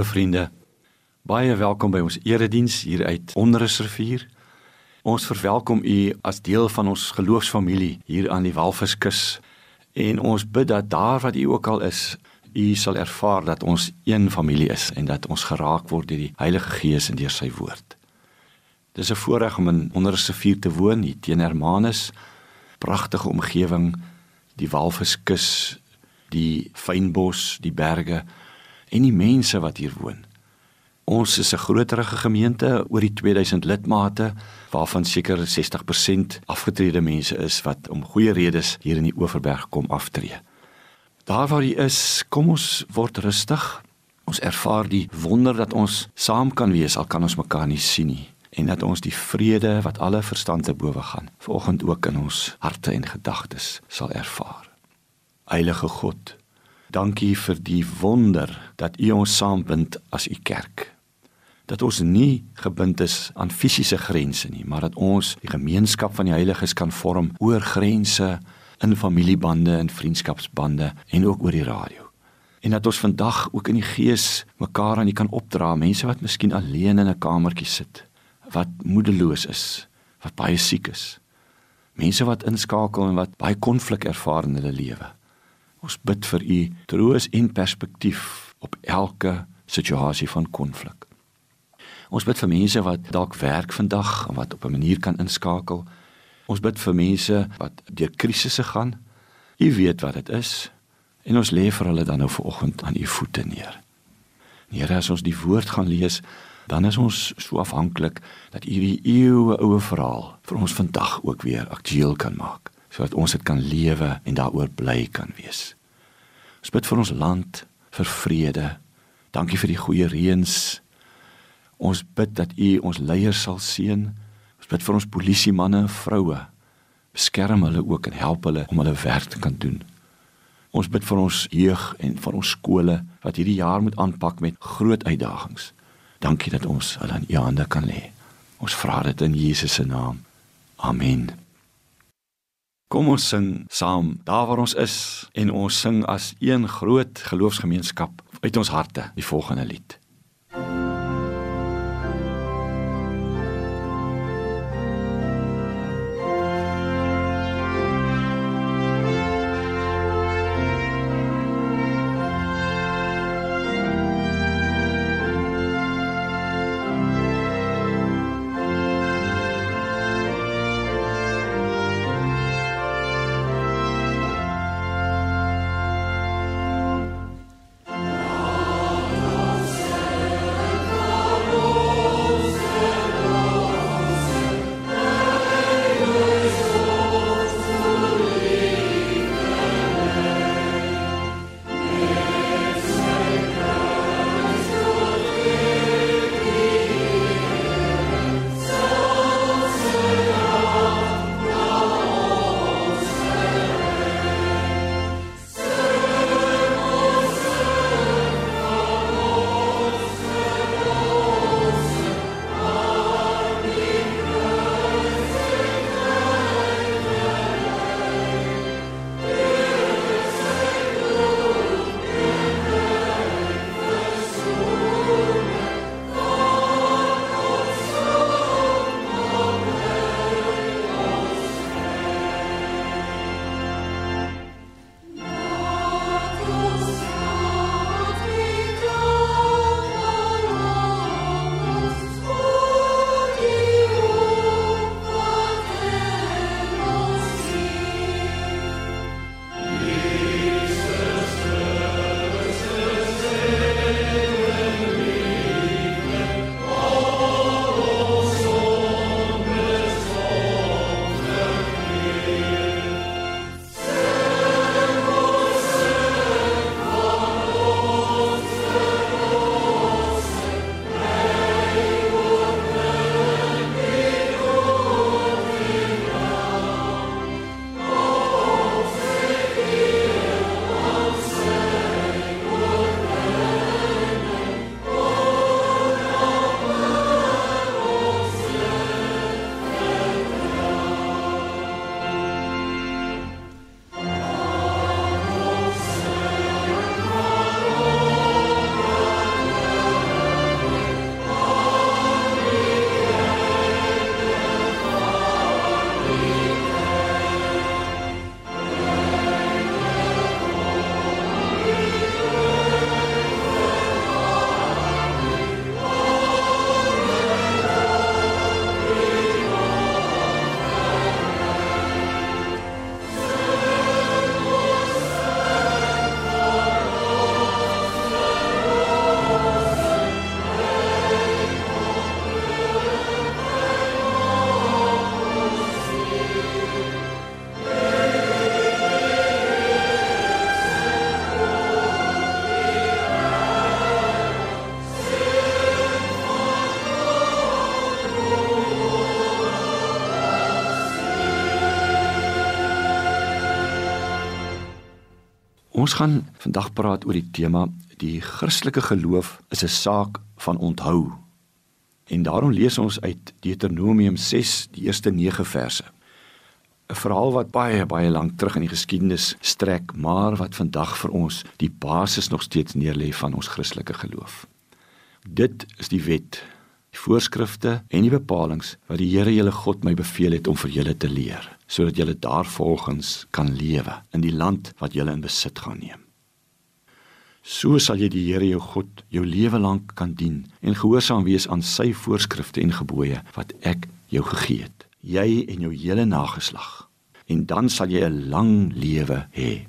Goeiemôre vriende. Baie welkom by ons erediens hier uit Onderrivier. Ons verwelkom u as deel van ons geloofsfamilie hier aan die Walviskus en ons bid dat daar wat u ook al is, u sal ervaar dat ons een familie is en dat ons geraak word deur die Heilige Gees en deur sy woord. Dis 'n voorreg om in Onderrivier te woon hier teen Hermanus. Pragtige omgewing, die Walviskus, die fynbos, die berge en die mense wat hier woon. Ons is 'n groterige gemeente oor die 2000 lidmate waarvan seker 60% afgetrede mense is wat om goeie redes hier in die Oeverberg kom aftree. Daar waar jy is, kom ons word rustig. Ons ervaar die wonder dat ons saam kan wees al kan ons mekaar nie sien nie en dat ons die vrede wat alle verstand te bowe gaan vanoggend ook in ons harte en gedagtes sal ervaar. Heilige God, Dankie vir die wonder dat U ons saambind as U kerk. Dat ons nie gebind is aan fisiese grense nie, maar dat ons die gemeenskap van die heiliges kan vorm oor grense in familiebande en vriendskapsbande en ook oor die radio. En dat ons vandag ook in die gees mekaar aan U kan opdra, mense wat miskien alleen in 'n kamertjie sit, wat moedeloos is, wat baie siek is. Mense wat inskakel en wat baie konflik ervaar in hulle lewe. Ons bid vir u troos en perspektief op elke situasie van konflik. Ons bid vir mense wat dalk werk vandag en wat op 'n manier kan inskakel. Ons bid vir mense wat deur krisisse gaan. U weet wat dit is en ons lê vir hulle dan nou vanoggend aan u voete neer. Here, as ons die woord gaan lees, dan is ons so afhanklik dat u die eeue oue verhaal vir ons vandag ook weer aktueel kan maak sodat ons dit kan lewe en daaroor bly kan wees. Ons bid vir ons land, vir vrede. Dankie vir die goeie reëns. Ons bid dat U ons leiers sal seën. Ons bid vir ons polisie manne en vroue. Beskerm hulle ook en help hulle om hulle werk te kan doen. Ons bid vir ons jeug en vir ons skole wat hierdie jaar moet aanpak met groot uitdagings. Dankie dat ons hulle in U hande kan lê. Ons vra dit in Jesus se naam. Amen. Kom ons sing saam daar waar ons is en ons sing as een groot geloofsgemeenskap uit ons harte die volgende lied. Ons gaan vandag praat oor die tema die Christelike geloof is 'n saak van onthou. En daarom lees ons uit Deuteronomium 6 die eerste 9 verse. 'n Verhaal wat baie baie lank terug in die geskiedenis strek, maar wat vandag vir ons die basis nog steeds neerlê van ons Christelike geloof. Dit is die wet, die voorskrifte en die bepalinge wat die Here julle God my beveel het om vir julle te leer, sodat julle daarvolgens kan lewe in die land wat julle in besit gaan neem. So sal jy die Here jou God jou lewe lank kan dien en gehoorsaam wees aan sy voorskrifte en gebooie wat ek jou gegee het, jy en jou hele nageslag. En dan sal jy 'n lang lewe hê.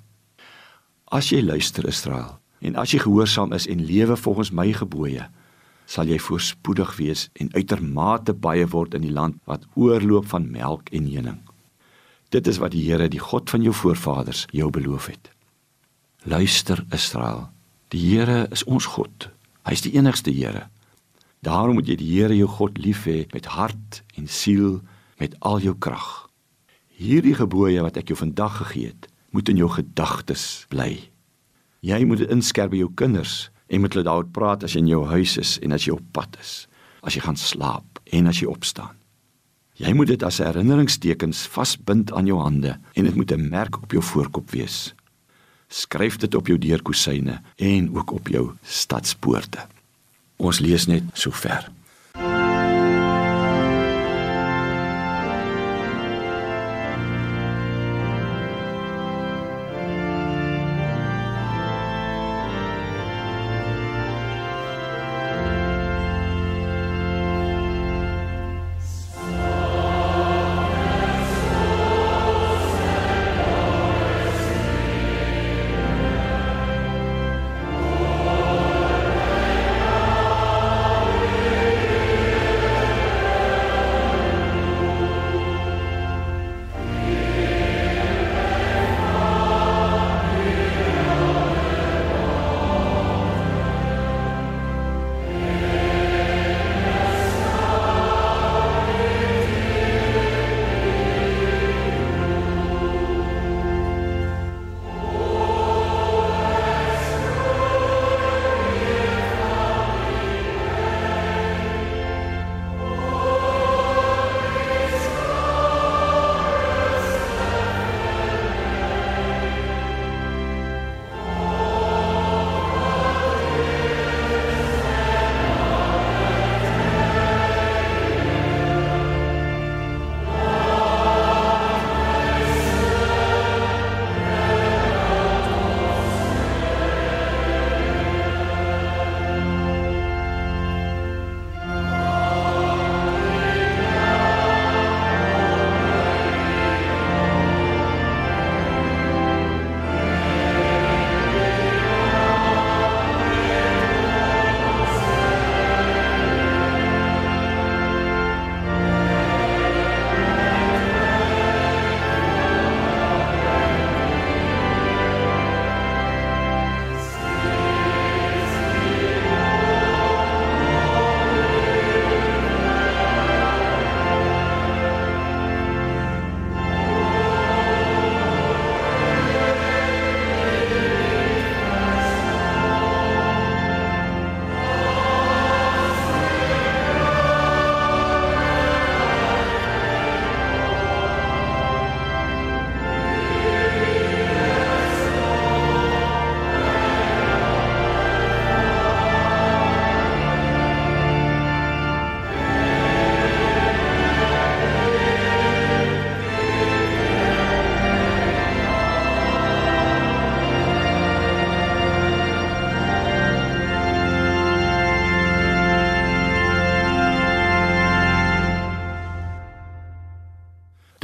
As jy luister Israel en as jy gehoorsaam is en lewe volgens my gebooie, sal jy voorspoedig wees en uitermate baie word in die land wat oorloop van melk en honing. Dit is wat die Here, die God van jou voorvaders, jou beloof het. Luister Israel, Die Here is ons God. Hy is die enigste Here. Daarom moet jy die Here jou God lief hê met hart en siel, met al jou krag. Hierdie gebooie wat ek jou vandag gegee het, moet in jou gedagtes bly. Jy moet dit inskerp by jou kinders en moet hulle daaroor praat as jy in jou huis is en as jy op pad is, as jy gaan slaap en as jy opstaan. Jy moet dit as herinneringstekens vasbind aan jou hande en dit moet 'n merk op jou voorkop wees skryf dit op jou deurkusyne en ook op jou stadspoorte. Ons lees net sover.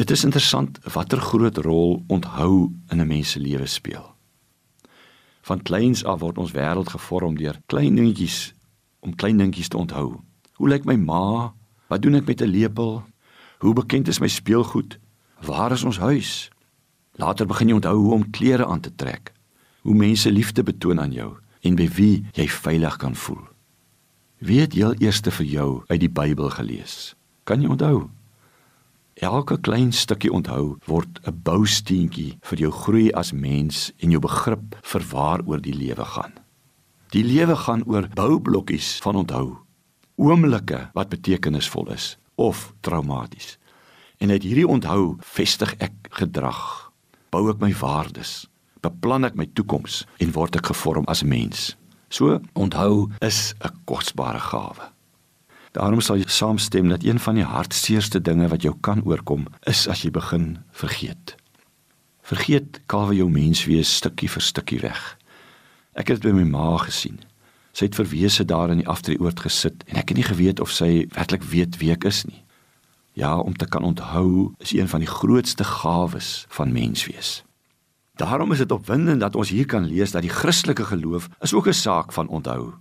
Dit is interessant watter groot rol onthou in 'n mens se lewe speel. Van kleins af word ons wêreld gevorm deur klein dingetjies om klein dingetjies te onthou. Hoe lyk my ma? Wat doen ek met 'n lepel? Hoe bekend is my speelgoed? Waar is ons huis? Later begin jy onthou hoe om klere aan te trek. Hoe mense liefde betoon aan jou en by wie jy veilig kan voel. Wie het heel eerste vir jou uit die Bybel gelees? Kan jy onthou? Elke klein stukkie onthou word 'n bousteentjie vir jou groei as mens en jou begrip vir waaroor die lewe gaan. Die lewe gaan oor boublokkies van onthou. Oomblikke wat betekenisvol is of traumaties. En uit hierdie onthou vestig ek gedrag, bou ek my waardes, beplan ek my toekoms en word ek gevorm as mens. So onthou is 'n kosbare gawe. Daarom sal jy saamstem dat een van die hartseerste dinge wat jou kan oorkom is as jy begin vergeet. Vergeet kawe jou menswees stukkie vir stukkie weg. Ek het dit by my ma gesien. Sy het verwese daar in die aftreeoord gesit en ek het nie geweet of sy werklik weet wie ek is nie. Ja, om te kan onthou is een van die grootste gawes van menswees. Daarom is dit opwindend dat ons hier kan lees dat die Christelike geloof is ook 'n saak van onthou.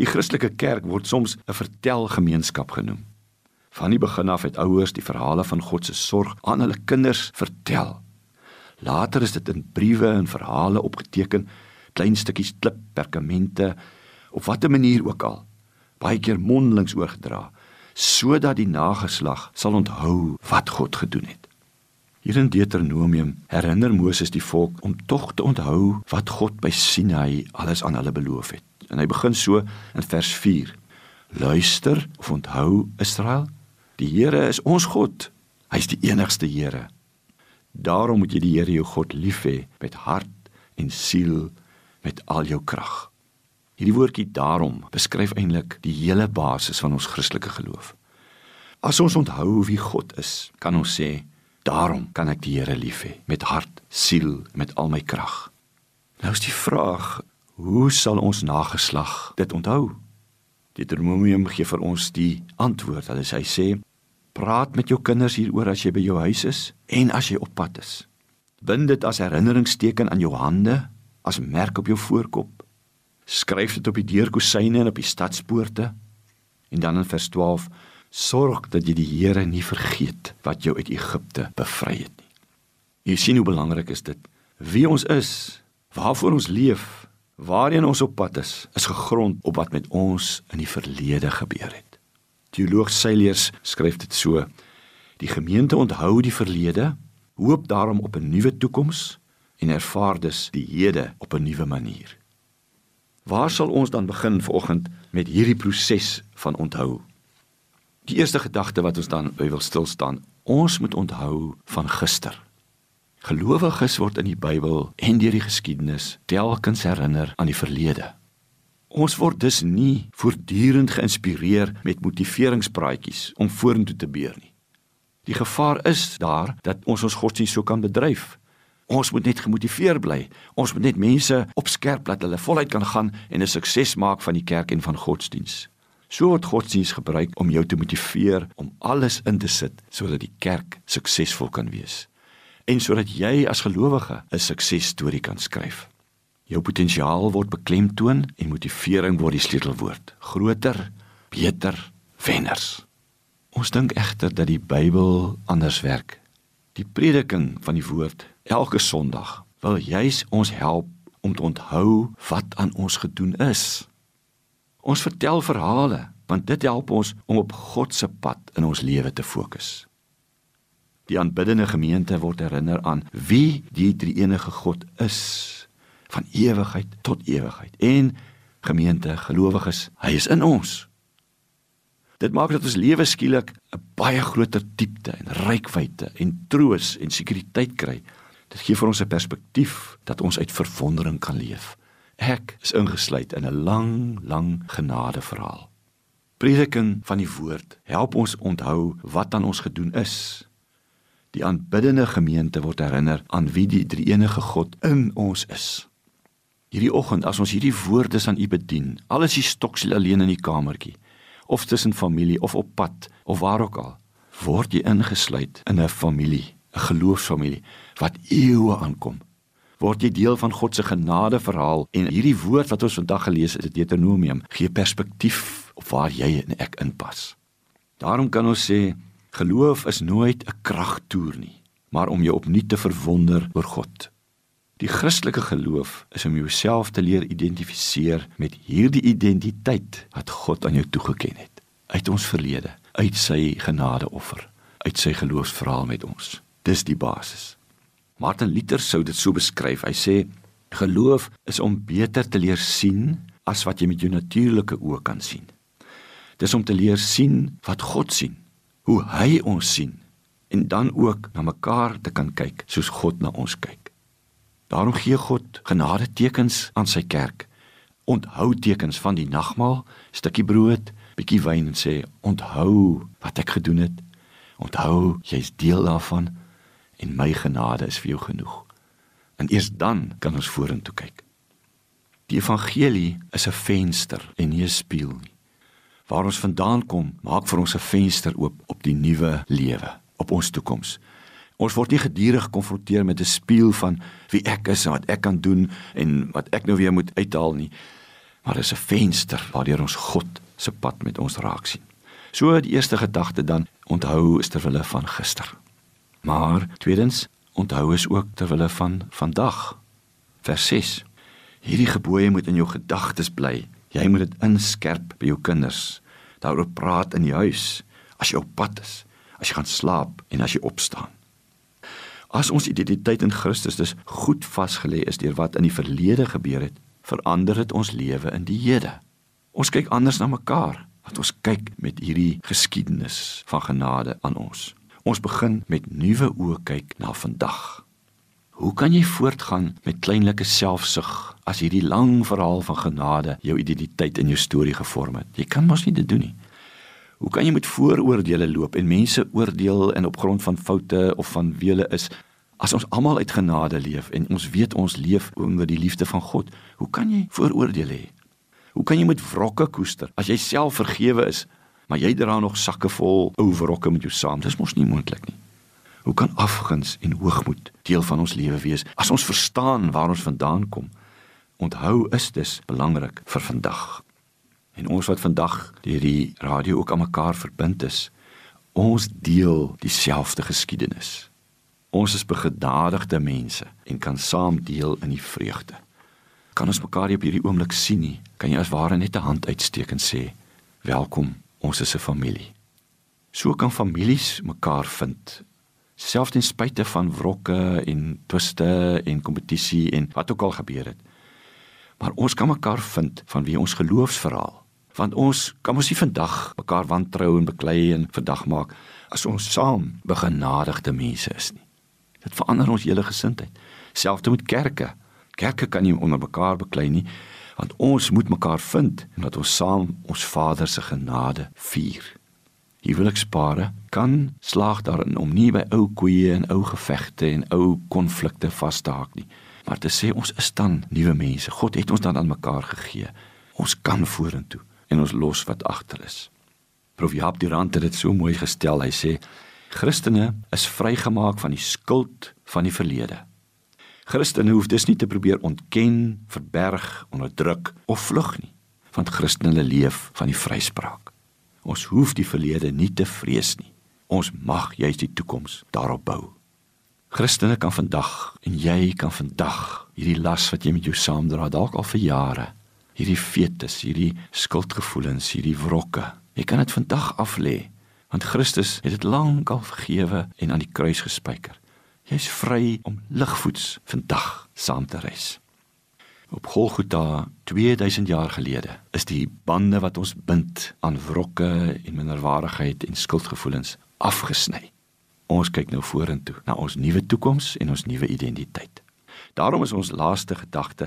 Die Christelike kerk word soms 'n vertelgemeenskap genoem. Van die begin af het ouers die verhale van God se sorg aan hulle kinders vertel. Later is dit in briewe en verhale opgeteken, klein stukkies klip, perkamente op watter manier ook al, baie keer mondelings oorgedra sodat die nageslag sal onthou wat God gedoen het. Hier in Deuteronomium herinner Moses die volk om tog te onthou wat God by Sinai alles aan hulle beloof het. En hy begin so in vers 4. Luister onthou Israel, die Here is ons God. Hy's die enigste Here. Daarom moet jy die Here jou God lief hê met hart en siel met al jou krag. Hierdie woordjie daarom beskryf eintlik die hele basis van ons Christelike geloof. As ons onthou wie God is, kan ons sê, daarom kan ek die Here lief hê met hart, siel, met al my krag. Nou is die vraag, Hoe sal ons nageslag dit onthou? Deuteronomium gee vir ons die antwoord. Hulle sê hy sê: "Praat met jou kinders hieroor as jy by jou huis is en as jy op pad is. Bind dit as herinneringsteken aan jou hande, as merk op jou voorkop. Skryf dit op die deurkosyne en op die stadspoorte." En dan in vers 12: "Sorg dat jy die Here nie vergeet wat jou uit Egipte bevry het nie." Jy sien hoe belangrik is dit wie ons is, waarvoor ons leef waarheen ons op pad is, is gegrond op wat met ons in die verlede gebeur het. Teoloog Seiliers skryf dit so: Die gemeente onthou die verlede, hoop daarom op 'n nuwe toekoms en ervaar dus die hede op 'n nuwe manier. Waar sal ons dan begin vanoggend met hierdie proses van onthou? Die eerste gedagte wat ons dan by wil stil staan, ons moet onthou van gister. Gelowiges word in die Bybel en deur die geskiedenis telkens herinner aan die verlede. Ons word dus nie voortdurend geïnspireer met motiveringspraatjies om vorentoe te beer nie. Die gevaar is daar dat ons ons godsdienst so kan bedryf. Ons moet net gemotiveer bly. Ons moet net mense opskerp laat hulle voluit kan gaan en 'n sukses maak van die kerk en van godsdienst. So word godsdienst gebruik om jou te motiveer om alles in te sit sodat die kerk suksesvol kan wees en sodat jy as gelowige 'n suksesstorie kan skryf. Jou potensiaal word beklemtoon en motivering word die sleutelwoord. Groter, beter, wenners. Ons dink egter dat die Bybel anders werk. Die prediking van die woord elke Sondag wil juis ons help om te onthou wat aan ons gedoen is. Ons vertel verhale want dit help ons om op God se pad in ons lewe te fokus. Die aanbiddende gemeente word herinner aan wie die drie-enige God is van ewigheid tot ewigheid. En gemeente, gelowiges, hy is in ons. Dit maak dat ons lewe skielik 'n baie groter diepte en rykwyte en troos en sekuriteit kry. Dit gee vir ons 'n perspektief dat ons uit verwondering kan leef. Ek is ingesluit in 'n lang, lang genadeverhaal. Prediking van die woord help ons onthou wat aan ons gedoen is Die aanbiddende gemeente word herinner aan wie die drie-enige God in ons is. Hierdie oggend as ons hierdie woorde aan U bedien, alles hier stoksel alleen in die kamertjie of tussen familie of op pad of waar ook al, word jy ingesluit in 'n familie, 'n geloofsfamilie wat eeue aankom. Word jy deel van God se genade verhaal en hierdie woord wat ons vandag gelees het, Deuteronomium, gee perspektief op waar jy en ek inpas. Daarom kan ons sê Geloof is nooit 'n kragtoer nie, maar om jou opnuut te verwonder oor God. Die Christelike geloof is om jouself te leer identifiseer met hierdie identiteit wat God aan jou toegeken het uit ons verlede, uit sy genadeoffer. uit sy geloofsverhaal met ons. Dis die basis. Martin Luther sou dit so beskryf. Hy sê geloof is om beter te leer sien as wat jy met jou natuurlike oë kan sien. Dis om te leer sien wat God sien, hoe hy ons sien en dan ook na mekaar te kan kyk soos God na ons kyk. Daarom gee God genade tekens aan sy kerk. Onthou tekens van die nagmaal, stukkie brood, bietjie wyn en sê onthou wat ek gedoen het. Onthou jy's deel daarvan en my genade is vir jou genoeg. En eers dan kan ons vorentoe kyk. Die evangelie is 'n venster en nie 'n spieël nie. Waar ons vandaan kom, maak vir ons 'n venster oop op die nuwe lewe, op ons toekoms. Ons word nie gedurig gekonfronteer met 'n spieël van wie ek is en wat ek kan doen en wat ek nou weer moet uithaal nie. Maar dis 'n venster waardeur ons God se pad met ons raak sien. So die eerste gedagte dan onthou is ter wille van gister. Maar tweedens onthou is ook ter wille van vandag. Vers 6. Hierdie gebooie moet in jou gedagtes bly. Jy moet dit inskerp by jou kinders. Daaroor praat in die huis as jy op pad is, as jy gaan slaap en as jy opstaan. As ons identiteit in Christus dus goed vasgelê is deur wat in die verlede gebeur het, verander dit ons lewe in die hede. Ons kyk anders na mekaar, want ons kyk met hierdie geskiedenis van genade aan ons. Ons begin met nuwe oë kyk na vandag. Hoe kan jy voortgaan met kleinlike selfsug as hierdie lang verhaal van genade jou identiteit en jou storie gevorm het? Jy kan mos nie dit doen nie. Hoe kan jy met vooroordeele loop en mense oordeel en op grond van foute of van wie hulle is as ons almal uit genade leef en ons weet ons leef onder die liefde van God? Hoe kan jy vooroordeele hê? Hoe kan jy met wrokke koester as jy self vergewe is maar jy dra nog sakke vol ou wrokke met jou saam. Dis mos nie moontlik nie. Hoe kan afguns en hoogmoed deel van ons lewe wees as ons verstaan waar ons vandaan kom? Onthou is dit belangrik vir vandag. En ons wat vandag deur die radio ook aan mekaar verbind is, ons deel dieselfde geskiedenis. Ons is begenadigde mense en kan saam deel in die vreugde. Kan ons mekaar op hierdie oomblik sien nie, kan jy as ware net 'n hand uitsteek en sê: "Welkom ons is 'n familie. So kan families mekaar vind. Selfs ten spyte van wrokke en twiste en kompetisie en wat ook al gebeur het. Maar ons kan mekaar vind van wie ons geloofsverhaal. Want ons kan mos nie vandag mekaar wantrou en beklei en vandag maak as ons saam begenadigde mense is nie. Dit verander ons hele gesindheid. Selfs met kerke. Kerke kan nie onder mekaar beklei nie want ons moet mekaar vind en dat ons saam ons Vader se genade vier. Huwelikspare kan slaag daarin om nie by ou koeie en ou gevegte en ou konflikte vas te haak nie, maar te sê ons is dan nuwe mense. God het ons dan aan mekaar gegee. Ons kan vorentoe en ons los wat agter is. Prof Jaap Durant het dit so mooi gestel. Hy sê Christene is vrygemaak van die skuld van die verlede. Christene hoef dus nie te probeer ontken, verberg, onderdruk of vlug nie, want Christene leef van die vryspraak. Ons hoef die verlede nie te vrees nie. Ons mag juis die toekoms daarop bou. Christene kan vandag en jy kan vandag hierdie las wat jy met jou saamdra dalk al vir jare, hierdie fetes, hierdie skuldgevoelens, hierdie wrokke, jy kan dit vandag aflê, want Christus het dit lank al vergewe en aan die kruis gespijker. Jy's vry om ligvoets vandag saam te reis. Op Golgotha 2000 jaar gelede is die bande wat ons bind aan wrokke en minderwaardigheid en skuldgevoelens afgesny. Ons kyk nou vorentoe na ons nuwe toekoms en ons nuwe identiteit. Daarom is ons laaste gedagte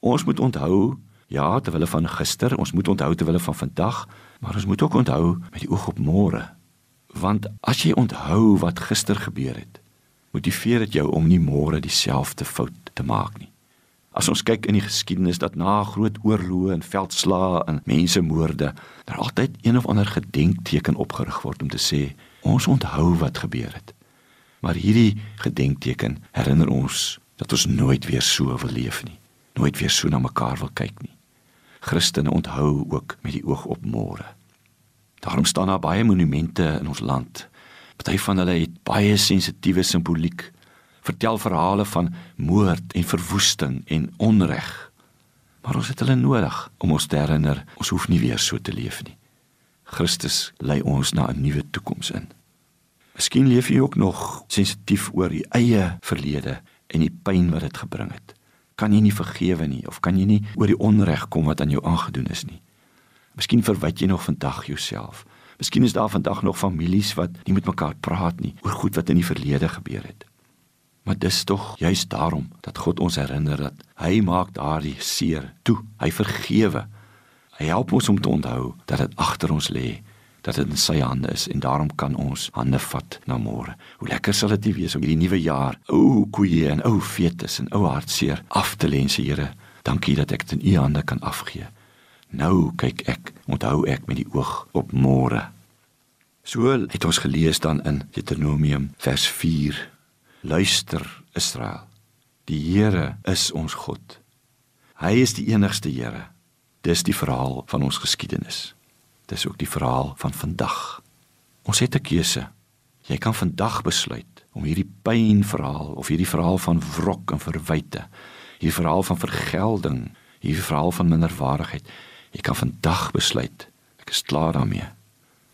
ons moet onthou ja terwyl van gister, ons moet onthou terwyl van vandag, maar ons moet ook onthou met die oog op môre. Want as jy onthou wat gister gebeur het, motiveer dit jou om nie môre dieselfde fout te maak nie. As ons kyk in die geskiedenis dat na groot oorloë en veldslae en mensemoorde, daar altyd een of ander gedenkteken opgerig word om te sê ons onthou wat gebeur het. Maar hierdie gedenkteken herinner ons dat ons nooit weer so wil leef nie, nooit weer so na mekaar wil kyk nie. Christene onthou ook met die oog op môre. Daarom staan daar baie monumente in ons land Party van hulle het baie sensitiewe simboliek. Vertel verhale van moord en verwoesting en onreg. Maar ons het hulle nodig om ons te herinner, ons hoef nie weer so te leef nie. Christus lei ons na 'n nuwe toekoms in. Miskien leef jy ook nog sensitief oor die eie verlede en die pyn wat dit gebring het. Kan jy nie vergewe nie of kan jy nie oor die onreg kom wat aan jou aangedoen is nie? Miskien verwyd jy nog vandag jouself. Miskien is daar vandag nog families wat nie met mekaar praat nie oor goed wat in die verlede gebeur het. Maar dis tog juist daarom dat God ons herinner dat hy maak daardie seer toe. Hy vergewe. Hy help ons om te onthou dat dit agter ons lê, dat dit in sy hande is en daarom kan ons hande vat na môre. Hoe lekker sal dit wees om hierdie nuwe jaar, ou koeie en ou fetus en ou hartseer af te lê en sê Here, dankie dat ek dit in u hande kan afgee. Nou kyk ek, onthou ek met die oog op môre. So het ons gelees dan in Deuteronomium vers 4 Luister Israel. Die Here is ons God. Hy is die enigste Here. Dis die verhaal van ons geskiedenis. Dis ook die verhaal van vandag. Ons het 'n keuse. Jy kan vandag besluit om hierdie pynverhaal of hierdie verhaal van wrok en verwyte, hierdie verhaal van vergelding, hierdie verhaal van minderwaardigheid, jy kan vandag besluit ek is klaar daarmee.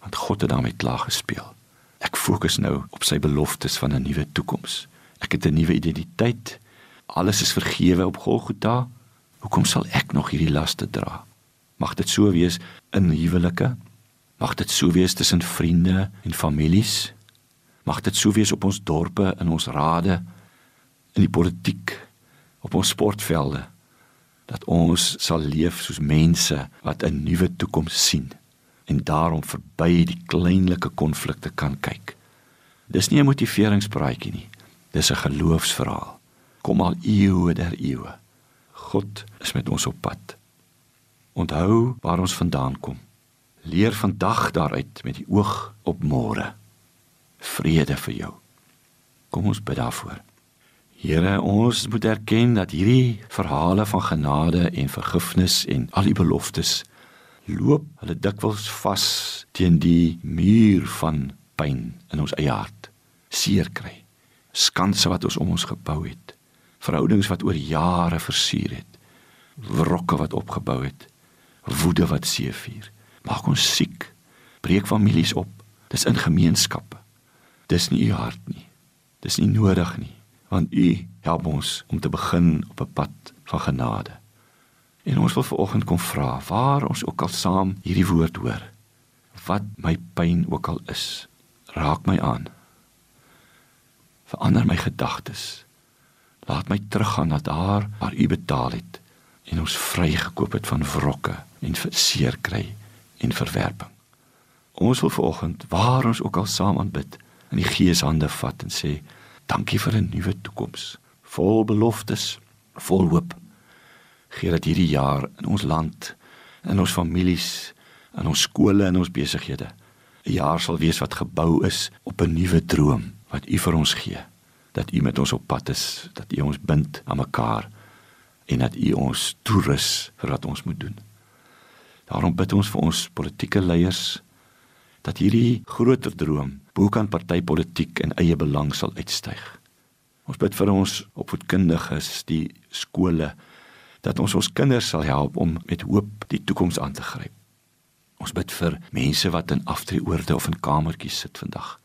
Want God het daarmee klaar gespeel. Ek fokus nou op sy beloftes van 'n nuwe toekoms. Ek het 'n nuwe identiteit. Alles is vergewe op Golgotha. Hoekom sal ek nog hierdie laste dra? Mag dit so wees in huwelike? Mag dit so wees tussen vriende en families? Mag dit so wees op ons dorpe, in ons rade, in die politiek, op ons sportvelde dat ons sal leef soos mense wat 'n nuwe toekoms sien en daarom verby die kleinlike konflikte kan kyk. Dis nie 'n motiveringspraatjie nie. Dis 'n geloofsverhaal. Kom al eeue der eeue. God is met ons op pad. Onthou waar ons vandaan kom. Leer vandag daaruit met die oog op môre. Vrede vir jou. Kom ons bid daarvoor. Here, ons moet erken dat hierdie verhale van genade en vergifnis en al die beloftes loop hulle dikwels vas teen die muur van pyn in ons eie hart. Seer kry. Skanse wat ons om ons gebou het. Verhoudings wat oor jare versuur het. Wrokke wat opgebou het. Woede wat seevier. Maak ons siek. Breek families op. Dis in gemeenskappe. Dis nie u hart nie. Dis nie nodig nie, want u help ons om te begin op 'n pad van genade. En ons wil veraloggend kom vra, waar ons ook al saam hierdie woord hoor, wat my pyn ook al is, raak my aan. Verander my gedagtes. Laat my teruggaan na daar waar U betaal het en ons vrygekoop het van wrokke en seer kry en verwerping. Ons wil veraloggend, waar ons ook al saam aanbid, in die Gees hande vat en sê, dankie vir 'n nuwe toekoms, vol beloftes, vol hoop gee dat hierdie jaar in ons land, in ons families, in ons skole en ons besighede 'n jaar sal wees wat gebou is op 'n nuwe droom wat U vir ons gee. Dat U met ons op pad is, dat U ons bind aan mekaar en dat U ons toerus vir wat ons moet doen. Daarom bid ons vir ons politieke leiers dat hierdie groter droom bo kan partytetiek en eie belang sal uitstyg. Ons bid vir ons opvoedkundiges, die skole, dat ons ons kinders sal help om met hoop die toekoms aan te gryp. Ons bid vir mense wat in aftreeoorde of in kamertjies sit vandag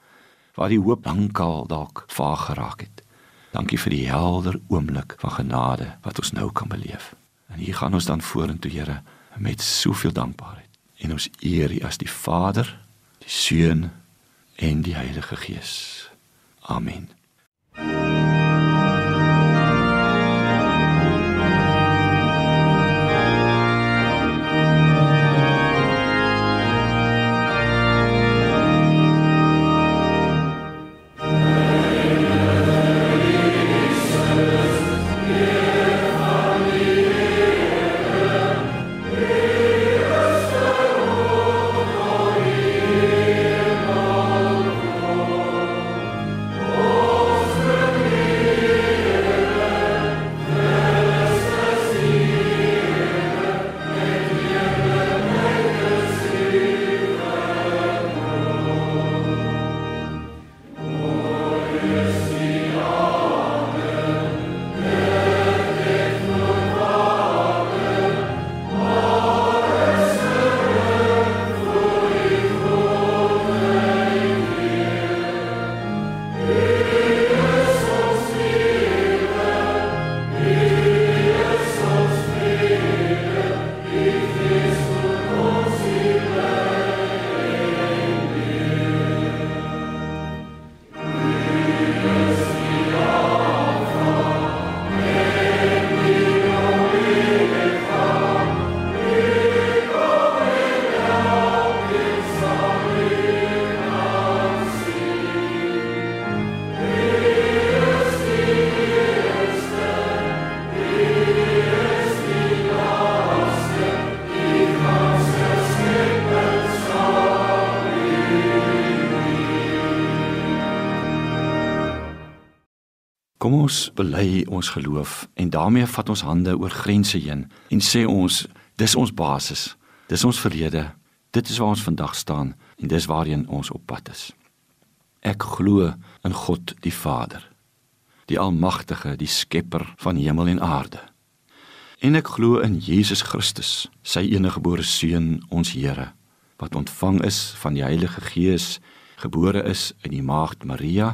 waar die hoop lankal dalk vaag geraak het. Dankie vir die helder oomblik van genade wat ons nou kan beleef. En hier gaan ons dan vorentoe, Here, met soveel dankbaarheid. En ons eer U as die Vader, die Seun en die Heilige Gees. Amen. Ons bely ons geloof en daarmee vat ons hande oor grense heen en sê ons dis ons basis. Dis ons verlede. Dit is waar ons vandag staan en dis waarheen ons op pad is. Ek glo in God die Vader, die almagtige, die skepper van hemel en aarde. En ek glo in Jesus Christus, sy eniggebore seun, ons Here, wat ontvang is van die Heilige Gees, gebore is in die maagd Maria,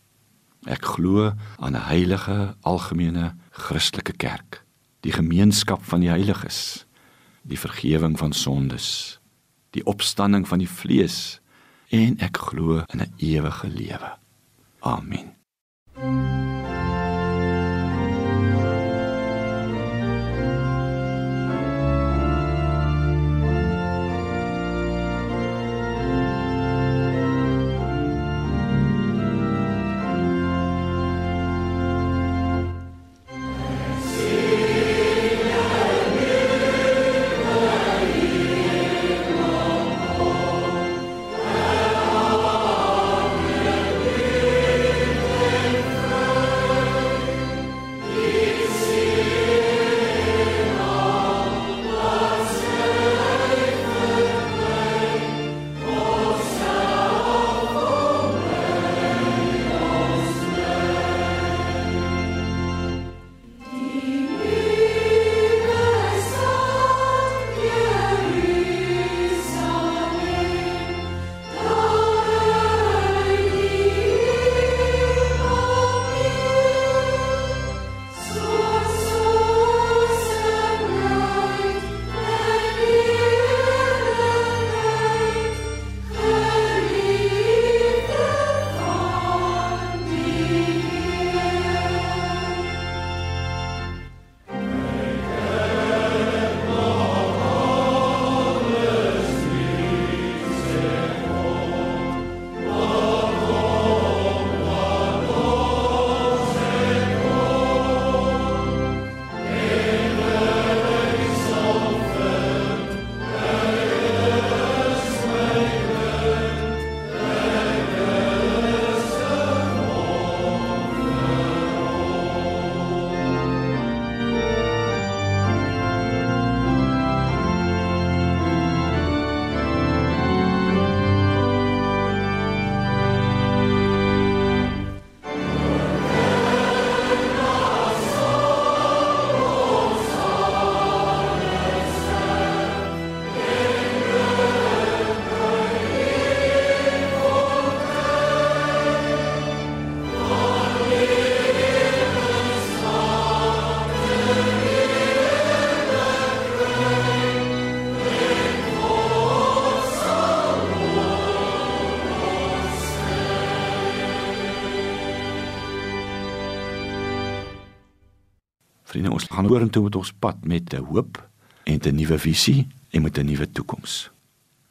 Ek glo aan 'n heilige algemene Christelike kerk, die gemeenskap van die heiliges, die vergifnis van sondes, die opstanding van die vlees en ek glo in 'n ewige lewe. Amen. Vriende, ons gaan vorentoe met ons pad met 'n hoop en 'n nuwe visie en met 'n nuwe toekoms.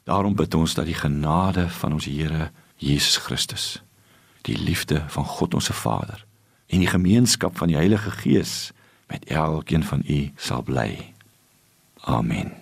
Daarom bid ons dat die genade van ons Here Jesus Christus, die liefde van God ons Vader en die gemeenskap van die Heilige Gees met elkeen van u sal bly. Amen.